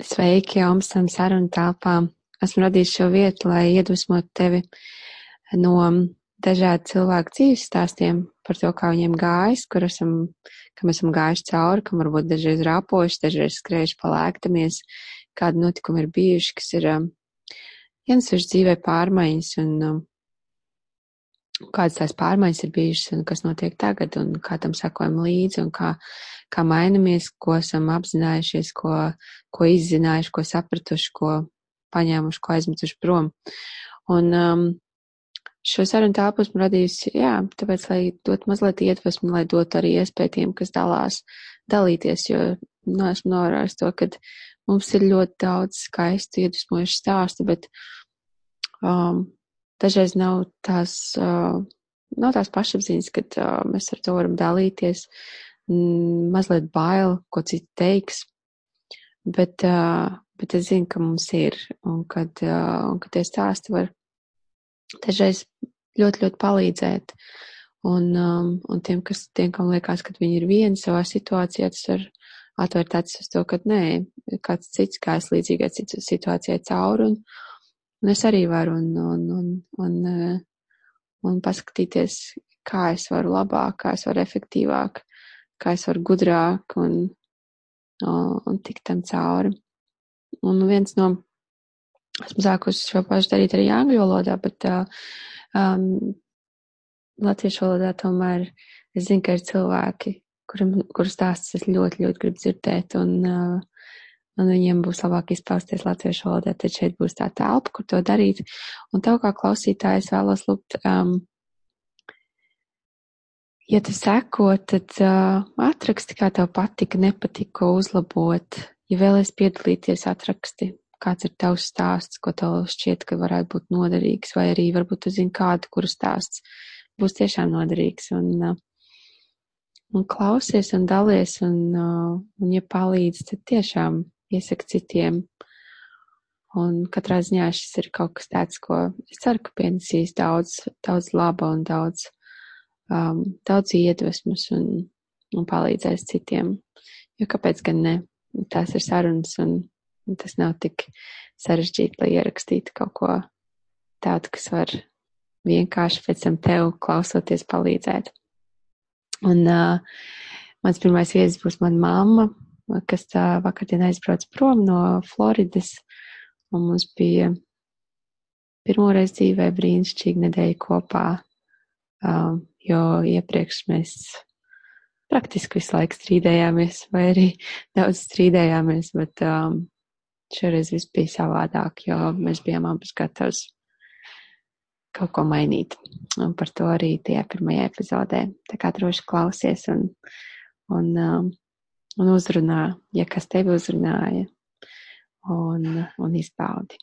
Sveiki, Omsam sarunu telpā. Esmu radījis šo vietu, lai iedvesmotu tevi no dažādu cilvēku dzīves stāstiem par to, kā viņiem gājis, kur esam, kam esam gājuši cauri, kam varbūt dažreiz rāpojuši, dažreiz skrējuši palēktamies, kādi notikumi ir bijuši, kas ir um, ienesuši dzīvē pārmaiņas un um, kādas tās pārmaiņas ir bijušas un kas notiek tagad un kā tam sakojam līdzi un kā, kā mainamies, ko esam apzinājušies, ko, ko izzinājuši, ko sapratuši, ko paņēmuši, ko aizmetuši prom. Un um, šo sarunu telpu esmu radījusi, jā, tāpēc, lai dot mazliet iedvesmu, lai dot arī iespēju tiem, kas dalās, dalīties, jo, nu, esmu novērojis to, ka mums ir ļoti daudz skaistu iedvesmojušu stāstu, bet um, dažreiz nav tās, nav tās pašapziņas, kad mēs ar to varam dalīties, mazliet bail, ko citi teiks, bet, bet es zinu, ka mums ir, un kad, un kad tie stāsti var dažreiz ļoti, ļoti palīdzēt. Un, um, un tiem, kas, tiem, kam liekas, ka viņi ir vieni savā situācijā, tas var atvērt acis uz to, ka nē, kāds cits gājas līdzīgai situācijai cauri, un, un es arī varu, un, un, un, un, uh, un paskatīties, kā es varu labāk, kā es varu efektīvāk, kā es varu gudrāk un, un, tikt tam cauri. Un viens no Esmu sākusi šo pašu darīt arī angļu valodā, bet uh, um, latviešu valodā tomēr es zinu, ka ir cilvēki, kuriem, kurus stāstus es ļoti, ļoti gribu dzirdēt, un, uh, un viņiem būs labāk izpausties latviešu valodā, tad šeit būs tā telpa, kur to darīt. Un tev kā klausītājs vēlos lūgt, um, ja tu seko, tad uh, atraksti, kā tev patika, nepatika, ko uzlabot. Ja vēlies piedalīties, atraksti kāds ir tavs stāsts, ko tev šķiet, ka varētu būt noderīgs, vai arī varbūt tu zini kādu, kuru stāsts būs tiešām noderīgs. Un, uh, un klausies un dalies, un, uh, un ja palīdz, tad tiešām iesaka citiem. Un katrā ziņā šis ir kaut kas tāds, ko es ceru, ka pienesīs daudz, daudz laba un daudz, um, daudz iedvesmas un, un palīdzēs citiem. Jo kāpēc gan ne? Tās ir sarunas un Tas nav tik sarežģīti, lai ierakstītu kaut ko tādu, kas var vienkārši pēc tam tev klausoties palīdzēt. Un uh, mans pirmais viesis būs mana mamma, kas vakardien aizbrauc prom no Floridas, un mums bija pirmoreiz dzīvē brīnišķīga nedēļa kopā, jo iepriekš mēs praktiski visu laiku strīdējāmies, vai arī daudz strīdējāmies, bet Šoreiz viss bija savādāk, jo mēs bijām abas gatavas kaut ko mainīt. Un par to arī tajā pirmajā epizodē. Tā kā droši klausies un, un, um, un uzrunā, ja kas tevi uzrunāja, un, un izbaudi.